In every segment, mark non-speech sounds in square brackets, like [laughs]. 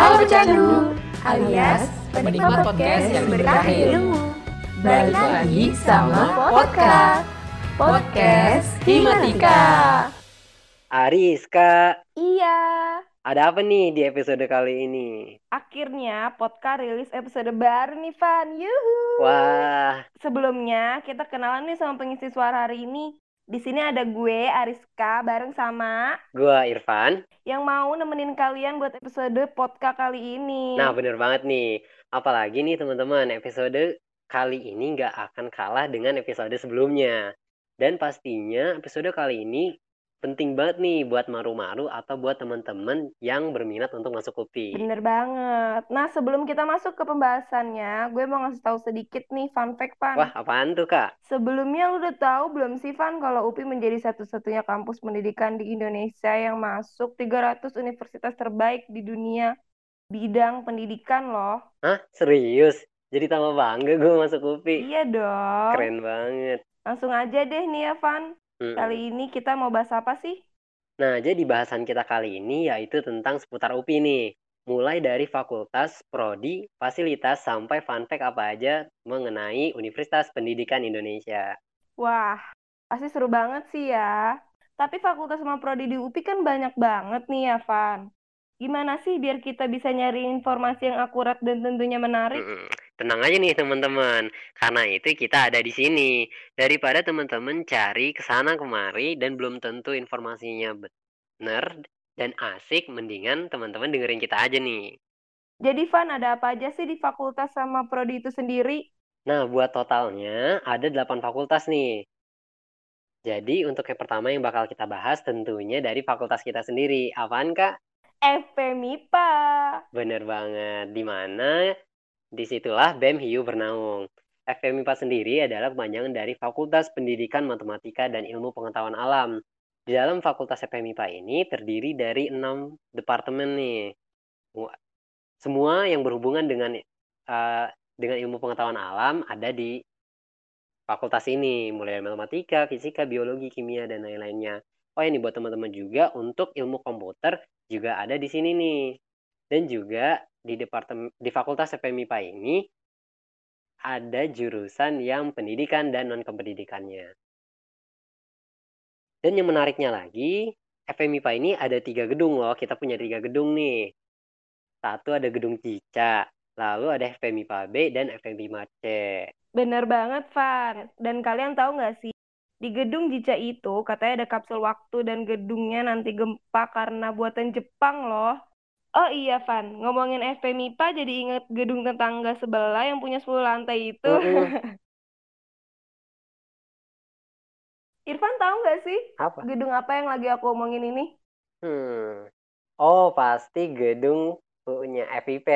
Halo Candu, alias penikmat podcast yang berkahi ilmu. Balik lagi sama podcast, podcast Himatika. Ariska, Iya, ada apa nih di episode kali ini? akhirnya podcast rilis episode baru nih, Van. Yuhu. Wah, Sebelumnya, kita kenalan nih sama pengisi suara hari ini. Di sini ada gue, Ariska, bareng sama gua Irfan. yang mau nemenin kalian buat episode podcast kali ini. Nah, bener banget nih. Apalagi nih teman-teman, episode kali ini nggak akan kalah dengan episode sebelumnya. Dan pastinya episode kali ini penting banget nih buat maru-maru atau buat teman-teman yang berminat untuk masuk UPI. Bener banget. Nah, sebelum kita masuk ke pembahasannya, gue mau ngasih tahu sedikit nih fun fact, Van. Wah, apaan tuh, Kak? Sebelumnya lu udah tahu belum sih, Van, kalau UPI menjadi satu-satunya kampus pendidikan di Indonesia yang masuk 300 universitas terbaik di dunia bidang pendidikan loh. Hah? Serius? Jadi tambah bangga gue masuk UPI. Iya dong. Keren banget. Langsung aja deh nih ya, Van. Mm-mm. Kali ini kita mau bahas apa sih? Nah, jadi bahasan kita kali ini yaitu tentang seputar UPI nih. Mulai dari fakultas, prodi, fasilitas, sampai fun fact apa aja mengenai Universitas Pendidikan Indonesia. Wah, pasti seru banget sih ya. Tapi fakultas sama prodi di UPI kan banyak banget nih ya, Van. Gimana sih biar kita bisa nyari informasi yang akurat dan tentunya menarik? Mm-mm. Tenang aja nih teman-teman, karena itu kita ada di sini. Daripada teman-teman cari ke sana kemari dan belum tentu informasinya benar dan asik, mendingan teman-teman dengerin kita aja nih. Jadi, Van, ada apa aja sih di fakultas sama prodi itu sendiri? Nah, buat totalnya ada 8 fakultas nih. Jadi untuk yang pertama yang bakal kita bahas tentunya dari fakultas kita sendiri. Apaan Kak? FPMIPA. Bener banget. Di mana di situlah BEM Hiu bernaung. FPMIPA sendiri adalah kepanjangan dari Fakultas Pendidikan Matematika dan Ilmu Pengetahuan Alam. Di dalam Fakultas FPMIPA ini terdiri dari enam departemen nih. Semua yang berhubungan dengan eh, dengan ilmu pengetahuan alam ada di fakultas ini, mulai dari matematika, fisika, biologi, kimia, dan lain-lainnya. Oh ini buat teman-teman juga untuk ilmu komputer juga ada di sini nih. Dan juga di departemen di fakultas FPMIPA ini ada jurusan yang pendidikan dan non kependidikannya. Dan yang menariknya lagi, FPMIPA ini ada tiga gedung loh. Kita punya tiga gedung nih. Satu ada gedung Cica, lalu ada FPMIPA B dan FPMIPA C. Bener banget, Van. Dan kalian tahu nggak sih, di gedung Jica itu katanya ada kapsul waktu dan gedungnya nanti gempa karena buatan Jepang loh. Oh iya, Van. Ngomongin FPMIPA jadi inget gedung tetangga sebelah yang punya 10 lantai itu. Mm-mm. [laughs] Irfan tahu nggak sih Apa? gedung apa yang lagi aku omongin ini? Hmm. Oh, pasti gedung punya FIP.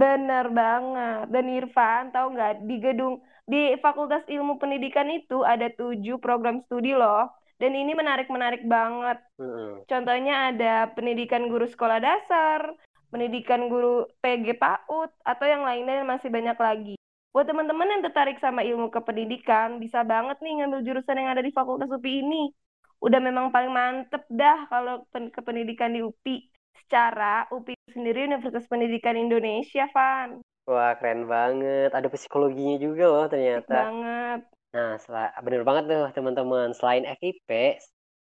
Bener banget. Dan Irfan tahu nggak di gedung di Fakultas Ilmu Pendidikan itu ada tujuh program studi loh. Dan ini menarik-menarik banget. Mm-mm. Contohnya ada pendidikan guru sekolah dasar, pendidikan guru PG PAUD, atau yang lainnya dan masih banyak lagi. Buat teman-teman yang tertarik sama ilmu kependidikan, bisa banget nih ngambil jurusan yang ada di Fakultas UPI ini. Udah memang paling mantep dah kalau pen- kependidikan di UPI. Secara UPI sendiri Universitas Pendidikan Indonesia, Van. Wah, keren banget. Ada psikologinya juga loh ternyata. banget. Nah, bener banget tuh teman-teman. Selain FIP,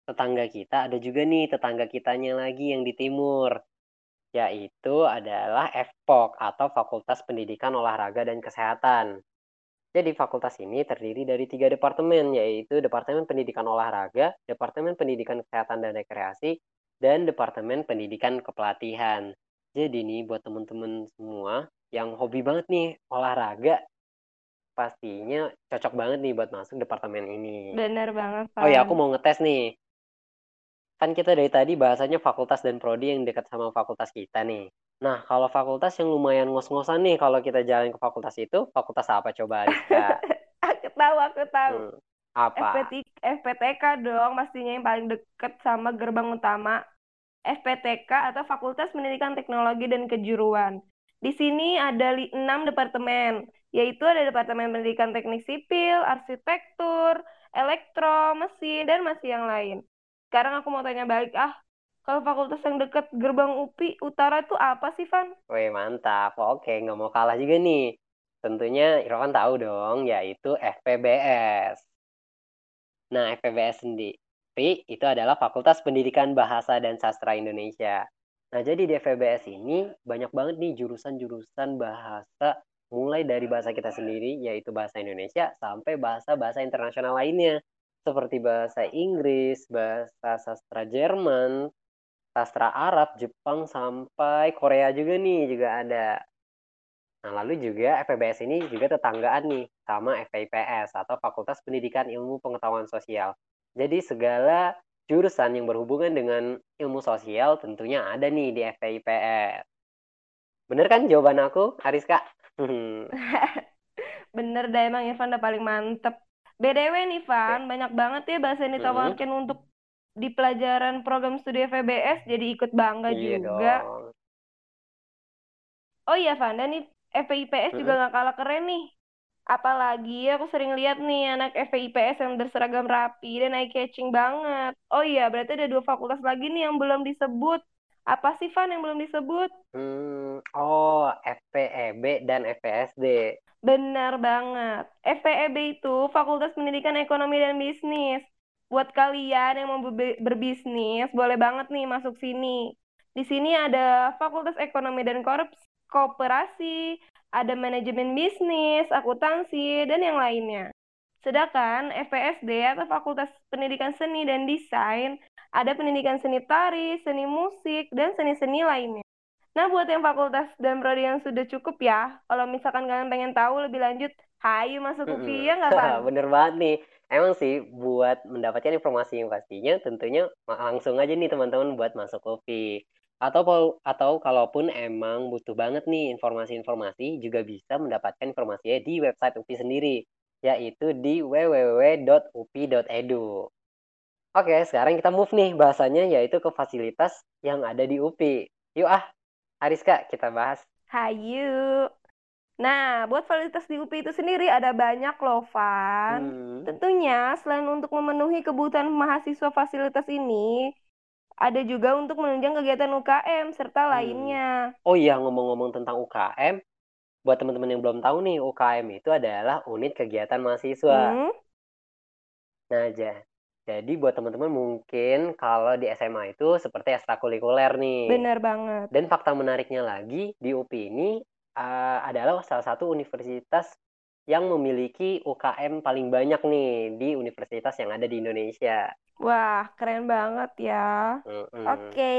tetangga kita ada juga nih tetangga kitanya lagi yang di timur. Yaitu adalah FPOK atau Fakultas Pendidikan Olahraga dan Kesehatan. Jadi fakultas ini terdiri dari tiga departemen, yaitu Departemen Pendidikan Olahraga, Departemen Pendidikan Kesehatan dan Rekreasi, dan Departemen Pendidikan Kepelatihan. Jadi nih buat teman-teman semua yang hobi banget nih olahraga, pastinya cocok banget nih buat masuk departemen ini. Bener banget, Van. Oh ya, aku mau ngetes nih. Kan kita dari tadi bahasanya fakultas dan prodi yang dekat sama fakultas kita nih. Nah, kalau fakultas yang lumayan ngos-ngosan nih kalau kita jalan ke fakultas itu, fakultas apa coba Rizka? [laughs] Aku tahu, aku tahu. Hmm, apa? FPT, FPTK dong, pastinya yang paling deket sama gerbang utama. FPTK atau Fakultas Pendidikan Teknologi dan Kejuruan. Di sini ada li- enam departemen, yaitu ada Departemen Pendidikan Teknik Sipil, Arsitektur, Elektro, Mesin, dan masih yang lain. Sekarang aku mau tanya balik, ah, Kalau fakultas yang dekat gerbang UPI Utara itu apa sih, Van? Wih, mantap. Oke, nggak mau kalah juga nih. Tentunya Irfan tahu dong, yaitu FPBS. Nah, FPBS sendiri itu adalah Fakultas Pendidikan Bahasa dan Sastra Indonesia. Nah, jadi di FPBS ini banyak banget nih jurusan-jurusan bahasa mulai dari bahasa kita sendiri yaitu bahasa Indonesia sampai bahasa-bahasa internasional lainnya seperti bahasa Inggris, bahasa sastra Jerman, sastra Arab, Jepang sampai Korea juga nih juga ada. Nah, lalu juga FPBS ini juga tetanggaan nih sama FPIPS atau Fakultas Pendidikan Ilmu Pengetahuan Sosial. Jadi segala jurusan yang berhubungan dengan ilmu sosial tentunya ada nih di FPIPS. Bener kan jawaban aku, Ariska? [laughs] Bener dah emang Irfan udah paling mantep. BDW nih Van, banyak banget ya bahasa yang ditawarkan untuk di pelajaran program studi FEBS jadi ikut bangga Iya juga. dong. Oh iya Van, dan nih FEIPS juga Mm-mm. nggak kalah keren nih. Apalagi aku sering lihat nih anak FEIPS yang berseragam rapi dan eye catching banget. Oh iya, berarti ada dua fakultas lagi nih yang belum disebut. Apa sih Van yang belum disebut? Hmm, oh, FPEB dan FPSD. Benar banget. FPEB itu Fakultas Pendidikan Ekonomi dan Bisnis. Buat kalian yang mau berbi- berbisnis, boleh banget nih masuk sini. Di sini ada Fakultas Ekonomi dan Korps, Kooperasi, ada Manajemen Bisnis, Akuntansi, dan yang lainnya. Sedangkan FPSD atau Fakultas Pendidikan Seni dan Desain, ada pendidikan seni tari, seni musik, dan seni-seni lainnya. Nah, buat yang fakultas dan prodi yang sudah cukup ya, kalau misalkan kalian pengen tahu lebih lanjut, hayu masuk. UPI ya nggak, Van? [laughs] Bener banget nih. Emang sih buat mendapatkan informasi yang pastinya tentunya langsung aja nih teman-teman buat masuk UPI. Atau atau kalaupun emang butuh banget nih informasi-informasi juga bisa mendapatkan informasinya di website UPI sendiri yaitu di www.upi.edu. Oke, sekarang kita move nih bahasanya yaitu ke fasilitas yang ada di UPI. Yuk ah, Ariska kita bahas. Hayu. Nah, buat fasilitas di UPI itu sendiri ada banyak loh, Van. Hmm. Tentunya, selain untuk memenuhi kebutuhan mahasiswa fasilitas ini, ada juga untuk menunjang kegiatan UKM serta Hmm. lainnya. Oh iya, ngomong-ngomong tentang UKM, buat teman-teman yang belum tahu nih, UKM itu adalah unit kegiatan mahasiswa. Hmm? Nah, ja- jadi buat teman-teman mungkin kalau di SMA itu seperti ekstrakurikuler nih. Benar banget. Dan fakta menariknya lagi, di UPI ini uh, adalah salah satu universitas yang memiliki UKM paling banyak nih di universitas yang ada di Indonesia. Wah, keren banget ya. Mm-mm. Oke,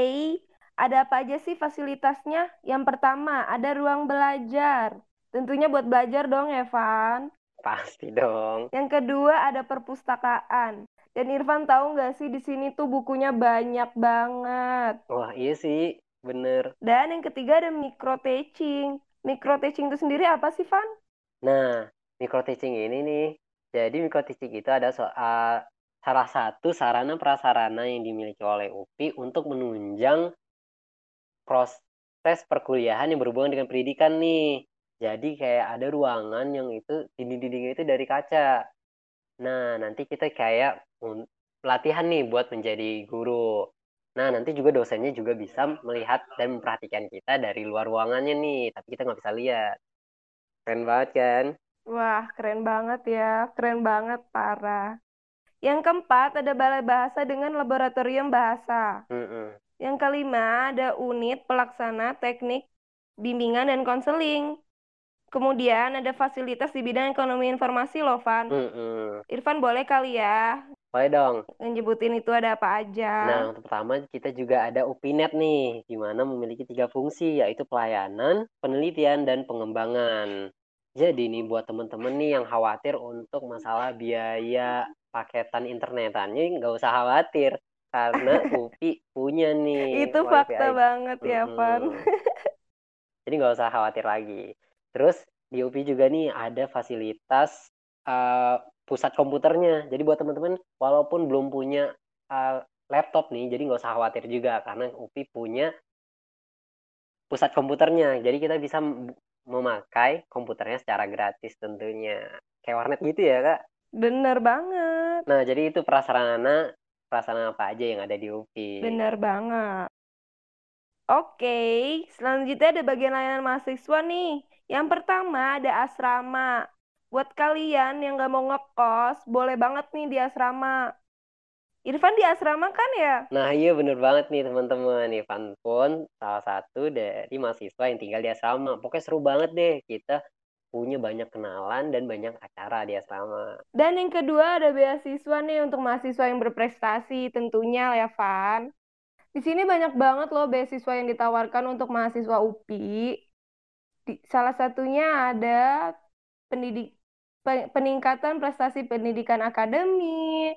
ada apa aja sih fasilitasnya? Yang pertama, ada ruang belajar. Tentunya buat belajar dong, Evan. Pasti dong. Yang kedua, ada perpustakaan. Dan Irfan tahu nggak sih di sini tuh bukunya banyak banget. Wah, iya sih, bener. Dan yang ketiga ada micro teaching. Micro teaching itu sendiri apa sih, Van? Nah, micro teaching ini nih, jadi micro teaching itu ada soal salah satu sarana prasarana yang dimiliki oleh UPI untuk menunjang proses perkuliahan yang berhubungan dengan pendidikan nih. Jadi kayak ada ruangan yang itu dinding-dindingnya itu dari kaca. Nah, nanti kita kayak pelatihan nih buat menjadi guru. Nah, nanti juga dosennya juga bisa melihat dan memperhatikan kita dari luar ruangannya nih, tapi kita nggak bisa lihat. Keren banget kan? Wah, keren banget ya. Keren banget, parah. Yang keempat, ada balai bahasa dengan laboratorium bahasa. Mm-mm. Yang kelima, ada unit pelaksana teknik bimbingan dan konseling. Kemudian ada fasilitas di bidang ekonomi informasi loh, Van. Mm-mm. Irfan boleh kali ya Boleh dong. nyebutin itu ada apa aja. Nah, untuk pertama kita juga ada UPINET nih, di mana memiliki tiga fungsi, yaitu pelayanan, penelitian, dan pengembangan. Jadi nih buat temen-temen nih yang khawatir untuk masalah biaya paketan internetannya, nggak usah khawatir, karena [laughs] UPI punya nih Itu fakta banget ya. Mm-mm. [laughs] Jadi nggak usah khawatir lagi. Terus di UPI juga nih ada fasilitas uh, pusat komputernya. Jadi buat teman-teman walaupun belum punya uh, laptop nih, jadi nggak usah khawatir juga karena UPI punya pusat komputernya. Jadi kita bisa memakai komputernya secara gratis tentunya. Kayak warnet gitu ya, Kak. Bener banget. Nah, jadi itu prasarana perasaan apa aja yang ada di UPI. Bener banget. Oke, selanjutnya ada bagian layanan mahasiswa nih. Yang pertama ada asrama. Buat kalian yang nggak mau ngekos, boleh banget nih di asrama. Irfan di asrama kan ya? Nah iya bener banget nih teman-teman. Irfan pun salah satu dari mahasiswa yang tinggal di asrama. Pokoknya seru banget deh kita punya banyak kenalan dan banyak acara di asrama. Dan yang kedua ada beasiswa nih untuk mahasiswa yang berprestasi tentunya ya Van. Di sini banyak banget loh beasiswa yang ditawarkan untuk mahasiswa UPI. Di, salah satunya ada pendidik peningkatan prestasi pendidikan akademi,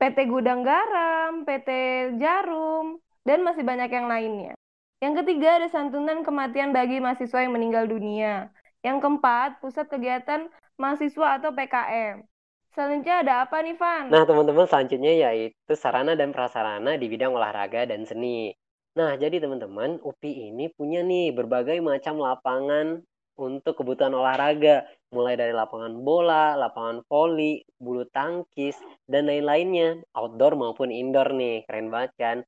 PT Gudang Garam, PT Jarum, dan masih banyak yang lainnya. Yang ketiga ada santunan kematian bagi mahasiswa yang meninggal dunia. Yang keempat, pusat kegiatan mahasiswa atau PKM. Selanjutnya ada apa nih, Van? Nah, teman-teman, selanjutnya yaitu sarana dan prasarana di bidang olahraga dan seni. Nah, jadi teman-teman, UPI ini punya nih berbagai macam lapangan untuk kebutuhan olahraga, mulai dari lapangan bola, lapangan voli, bulu tangkis, dan lain-lainnya, outdoor maupun indoor nih, keren banget kan?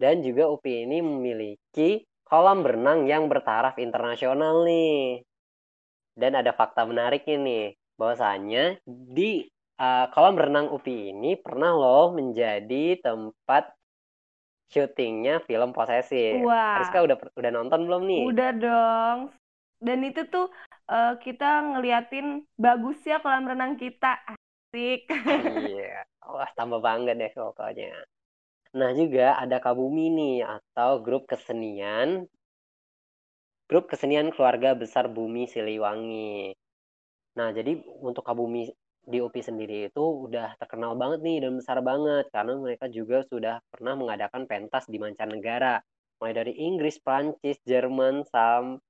Dan juga UPI ini memiliki kolam berenang yang bertaraf internasional nih. Dan ada fakta menarik ini, bahwasanya di uh, kolam renang UPI ini pernah loh menjadi tempat syutingnya film posesif. Wah. Rizka udah udah nonton belum nih? Udah dong. Dan itu tuh uh, kita ngeliatin bagusnya kolam renang kita. Asik. [laughs] iya. Wah, tambah bangga deh pokoknya. Nah, juga ada Kabumi nih atau grup kesenian grup kesenian keluarga besar Bumi Siliwangi. Nah, jadi untuk Kabumi di UPI sendiri itu udah terkenal banget nih dan besar banget karena mereka juga sudah pernah mengadakan pentas di mancanegara mulai dari Inggris, Prancis, Jerman sampai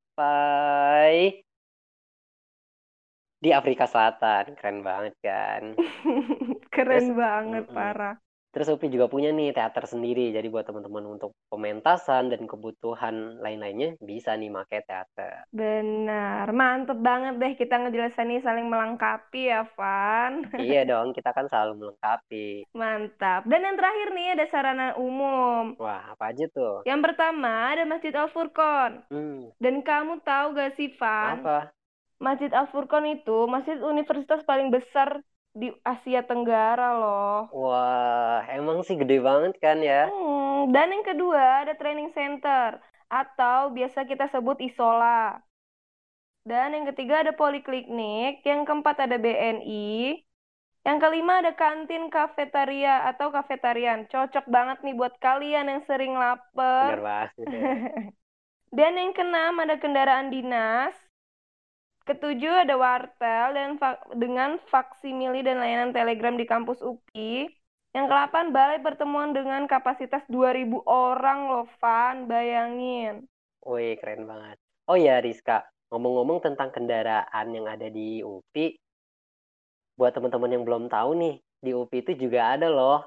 di Afrika Selatan. Keren banget kan? [laughs] Keren Terus, banget, mm -mm. parah. Terus UPI juga punya nih teater sendiri. Jadi buat teman-teman untuk pementasan dan kebutuhan lain-lainnya bisa nih pakai teater. Benar. Mantep banget deh kita ngejelasin nih saling melengkapi ya, Van. [laughs] iya dong, kita kan selalu melengkapi. Mantap. Dan yang terakhir nih ada sarana umum. Wah, apa aja tuh? Yang pertama ada Masjid Al-Furqon. Hmm. Dan kamu tahu gak sih, Van? Apa? Masjid Al-Furqon itu masjid universitas paling besar di Asia Tenggara loh. Wah, emang sih gede banget kan ya? Hmm, dan yang kedua ada training center atau biasa kita sebut isola. Dan yang ketiga ada poliklinik, yang keempat ada BNI, yang kelima ada kantin kafetaria atau kafetarian. Cocok banget nih buat kalian yang sering lapar. Bener banget. [laughs] Dan yang keenam ada kendaraan dinas, Ketujuh ada wartel dan fa dengan faksimili dan layanan telegram di kampus UPI. Yang kelapan balai pertemuan dengan kapasitas 2000 orang loh, Van. Bayangin. Wih, keren banget. Oh ya, Rizka. Ngomong-ngomong tentang kendaraan yang ada di UPI, buat teman-teman yang belum tahu nih, di UPI itu juga ada loh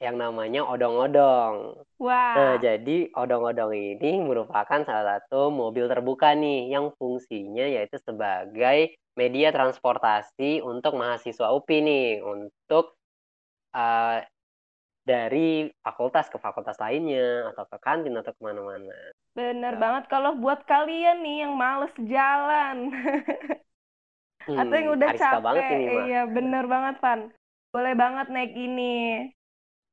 yang namanya odong-odong. Wah. Nah, jadi odong-odong ini merupakan salah satu mobil terbuka nih yang fungsinya yaitu sebagai media transportasi untuk mahasiswa UPI nih untuk uh, dari fakultas ke fakultas lainnya atau ke kantin atau ke mana-mana. Bener nah. banget kalau buat kalian nih yang males jalan hmm, [laughs] atau yang udah capek, banget ini, iya bener banget Van. Boleh banget naik ini.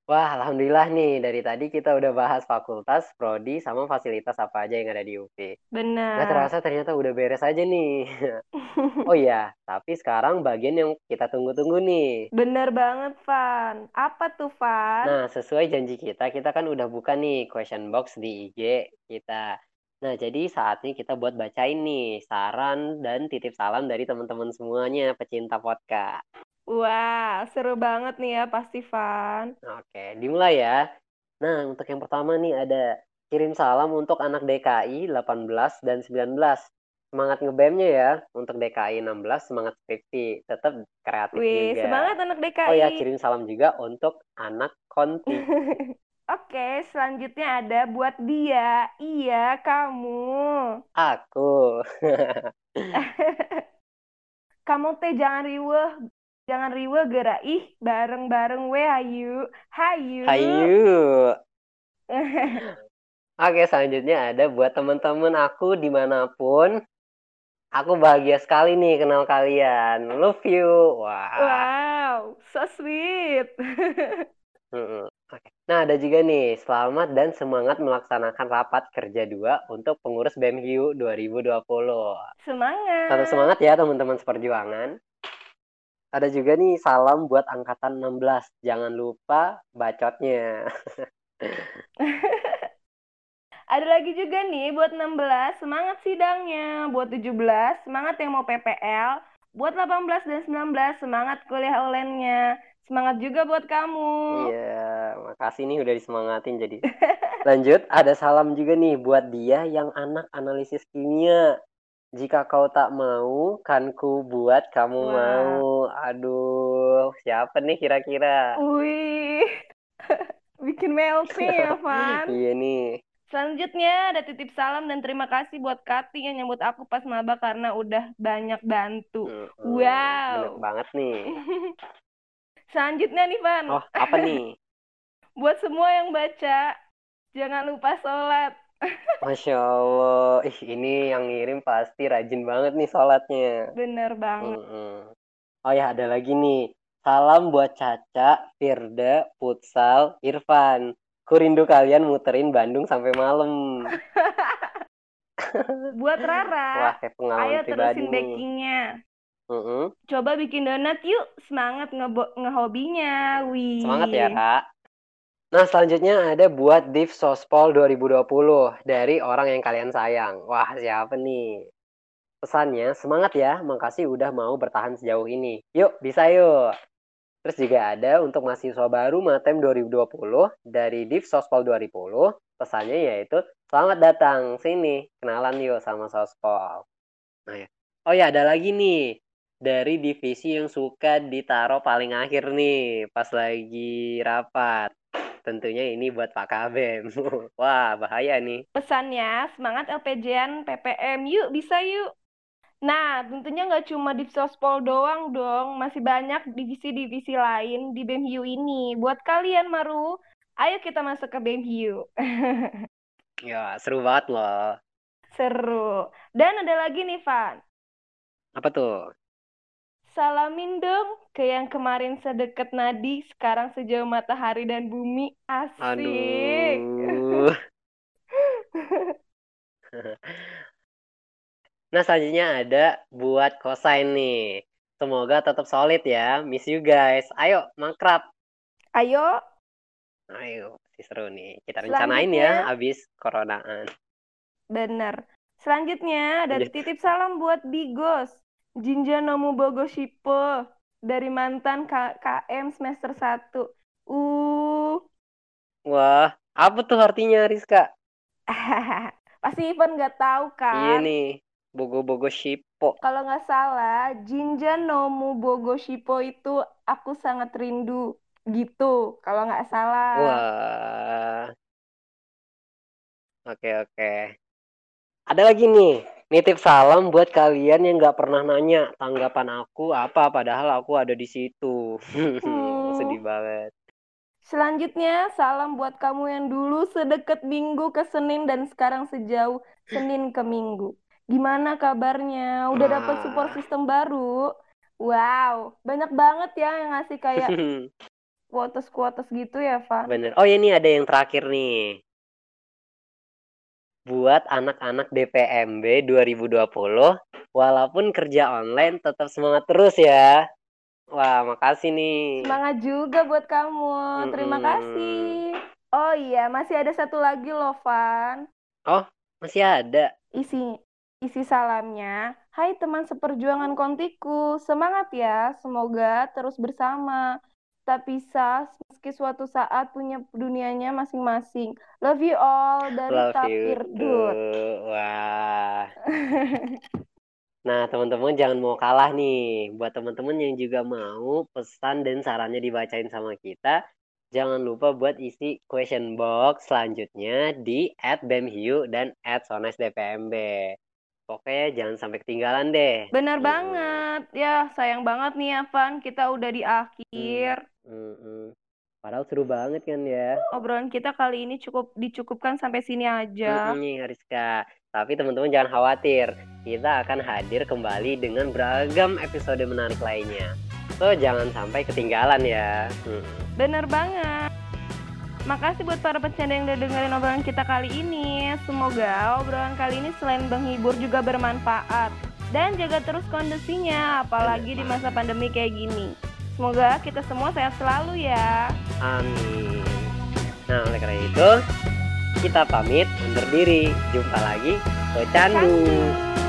Wah, alhamdulillah nih dari tadi kita udah bahas fakultas, prodi, sama fasilitas apa aja yang ada di UP. Benar. Gak terasa ternyata udah beres aja nih. [laughs] oh iya, tapi sekarang bagian yang kita tunggu-tunggu nih. Bener banget, Van. Apa tuh, Van? Nah, sesuai janji kita, kita kan udah buka nih question box di IG kita. Nah, jadi saatnya kita buat bacain nih saran dan titip salam dari teman-teman semuanya pecinta podcast. Wah, seru banget nih ya pasti, Van. Oke, dimulai ya. Nah, untuk yang pertama nih ada kirim salam untuk anak DKI 18 dan 19. Semangat ngebemnya ya untuk DKI 16, semangat skripsi. Tetap kreatif Wih, juga. semangat anak DKI. Oh ya, kirim salam juga untuk anak konti. [laughs] Oke, selanjutnya ada buat dia. Iya, kamu. Aku. [laughs] [laughs] kamu teh jangan riweh Jangan riwe gera ih bareng-bareng we hayu. Hayu. Hayu. [laughs] Oke, selanjutnya ada buat temen-temen aku di mana pun. Aku bahagia sekali nih kenal kalian. Love you. Wah. Wow, so sweet. [laughs] Nah, ada juga nih, selamat dan semangat melaksanakan rapat kerja dua untuk pengurus BEM Hiu 2020. Semangat. Tetap semangat ya teman-teman seperjuangan. Ada juga nih salam buat angkatan 16. Jangan lupa bacotnya. [laughs] Ada lagi juga nih buat 16, semangat sidangnya. Buat 17, semangat yang mau PPL. Buat 18 dan 19, semangat kuliah online-nya. Semangat juga buat kamu. Iya, makasih nih udah disemangatin jadi. Lanjut, ada salam juga nih buat dia yang anak analisis kimia. Jika kau tak mau, kan ku buat kamu Wah. mau. Aduh, siapa nih kira-kira? Wih, [laughs] bikin melting ya, Van. Iya nih. Selanjutnya ada titip salam dan terima kasih buat Kati yang nyambut aku pas maba karena udah banyak bantu. Mm-mm, Wow. Bener banget nih. [laughs] Selanjutnya nih, Van. Oh, apa nih? [laughs] Buat semua yang baca, jangan lupa sholat. Masya Allah. Ih, ini yang ngirim pasti rajin banget nih sholatnya. Bener banget. Mm-mm. Oh ya, ada lagi nih. Salam buat Caca, Firda, Futsal, Irfan. Ku rindu kalian muterin Bandung sampai malam. [laughs] Buat Wah, Rara, kayak pengalaman ayo terusin nih. bakingnya. Mm-mm. Coba bikin donat yuk, semangat ngehobinya. Wih. Semangat ya, Kak. Nah, selanjutnya ada buat Div Sospol 2020 dari orang yang kalian sayang. Wah, siapa nih? Pesannya, semangat ya, makasih udah mau bertahan sejauh ini. Yuk, bisa yuk. Terus juga ada untuk mahasiswa baru Matem 2020 dari Div Sospol 2020. Pesannya yaitu, selamat datang sini, kenalan yuk sama Sospol. Nah ya. Oh ya, ada lagi nih dari divisi yang suka ditaruh paling akhir nih pas lagi rapat. Tentunya ini buat Pak Kabem. [laughs] Wah, bahaya nih. Pesannya, semangat LPJN, PPM, yuk bisa yuk. Nah, tentunya nggak cuma di Sospol doang dong, masih banyak divisi-divisi lain di BEM Hiu ini. Buat kalian, Maru, ayo kita masuk ke BEM Hiu. [laughs] Ya, seru banget loh. Seru. Dan ada lagi nih, Van. Apa tuh? Salamin dong ke yang kemarin sedekat nadi, sekarang sejauh matahari dan bumi. Asik. Aduh. [laughs] Nah, selanjutnya ada buat kosain nih. Semoga tetap solid ya. Miss you guys. Ayo, mangkrap. Ayo, Ayo, si seru nih. Kita rencanain ya abis coronaan. bener. Selanjutnya ada titip salam buat Bigos. Jinja Nomu Bogo Shipo dari mantan K- KM semester 1. Uh, Wah, apa tuh artinya Rizka? [laughs] pasti Ivan nggak tahu Iya kan? nih, bogo-bogo shipo. Kalau nggak salah, Jinja Nomu Bogo Shipo itu aku sangat rindu gitu. Kalau nggak salah. Wah. Oke, oke. Ada lagi nih, nitip salam buat kalian yang nggak pernah nanya tanggapan aku apa, padahal aku ada di situ. Hmm. [laughs] Sedih banget. Selanjutnya, salam buat kamu yang dulu sedekat Minggu ke Senin dan sekarang sejauh Senin ke Minggu. Gimana kabarnya? Udah dapat support system baru? Wow, banyak banget ya yang ngasih kayak [laughs] quotes-quotes gitu ya, Van. Bener. Oh ya ini ada yang terakhir nih. Buat anak-anak DPMB 2020, walaupun kerja online tetap semangat terus ya. Wah, makasih nih. Semangat juga buat kamu. Terima Mm-mm. kasih. Oh iya, masih ada satu lagi loh, Van. Masih ada. Isi isi salamnya, Hai teman seperjuangan kontiku, semangat ya, semoga terus bersama. Tak pisah meski suatu saat punya dunianya masing-masing. Love you all dari Love Tapir Dut. Wah. [laughs] Nah, teman-teman jangan mau kalah nih. Buat teman-teman yang juga mau pesan dan sarannya dibacain sama kita, jangan lupa buat isi question box selanjutnya di @bemhiu dan @sonesdpmb. Pokoknya jangan sampai ketinggalan deh. Bener Mm-mm. banget. Ya, sayang banget nih ya, Van. Kita udah di akhir. Mm-mm. Padahal seru banget kan ya. Obrolan kita kali ini cukup dicukupkan sampai sini aja. Mm-mm nih Rizka. Tapi teman-teman jangan khawatir. Kita akan hadir kembali dengan beragam episode menarik lainnya. So jangan sampai ketinggalan ya. Mm. Bener banget. Makasih buat para pencanda yang udah dengerin obrolan kita kali ini. Semoga obrolan kali ini selain menghibur juga bermanfaat. Dan jaga terus kondisinya, apalagi di masa pandemi kayak gini. Semoga kita semua sehat selalu ya. Amin. Nah oleh karena itu kita pamit undur diri. Jumpa lagi. Pecandu. Candu.